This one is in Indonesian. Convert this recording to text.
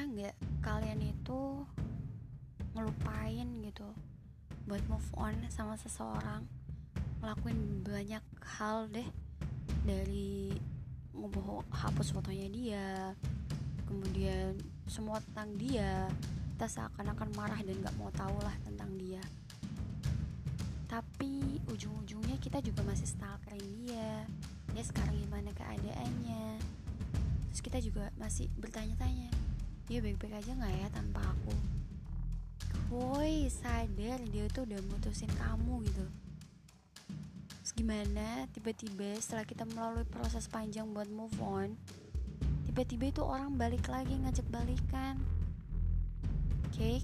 pernah nggak kalian itu ngelupain gitu buat move on sama seseorang ngelakuin banyak hal deh dari ngebohong hapus fotonya dia kemudian semua tentang dia kita seakan-akan marah dan nggak mau tahu lah tentang dia. Tapi ujung-ujungnya kita juga masih stalkerin dia dia sekarang gimana keadaannya. Terus kita juga masih bertanya-tanya dia baik-baik aja nggak ya tanpa aku? Woi sadar dia tuh udah mutusin kamu gitu. Terus gimana? Tiba-tiba setelah kita melalui proses panjang buat move on tiba-tiba itu orang balik lagi ngajak balikan. Oke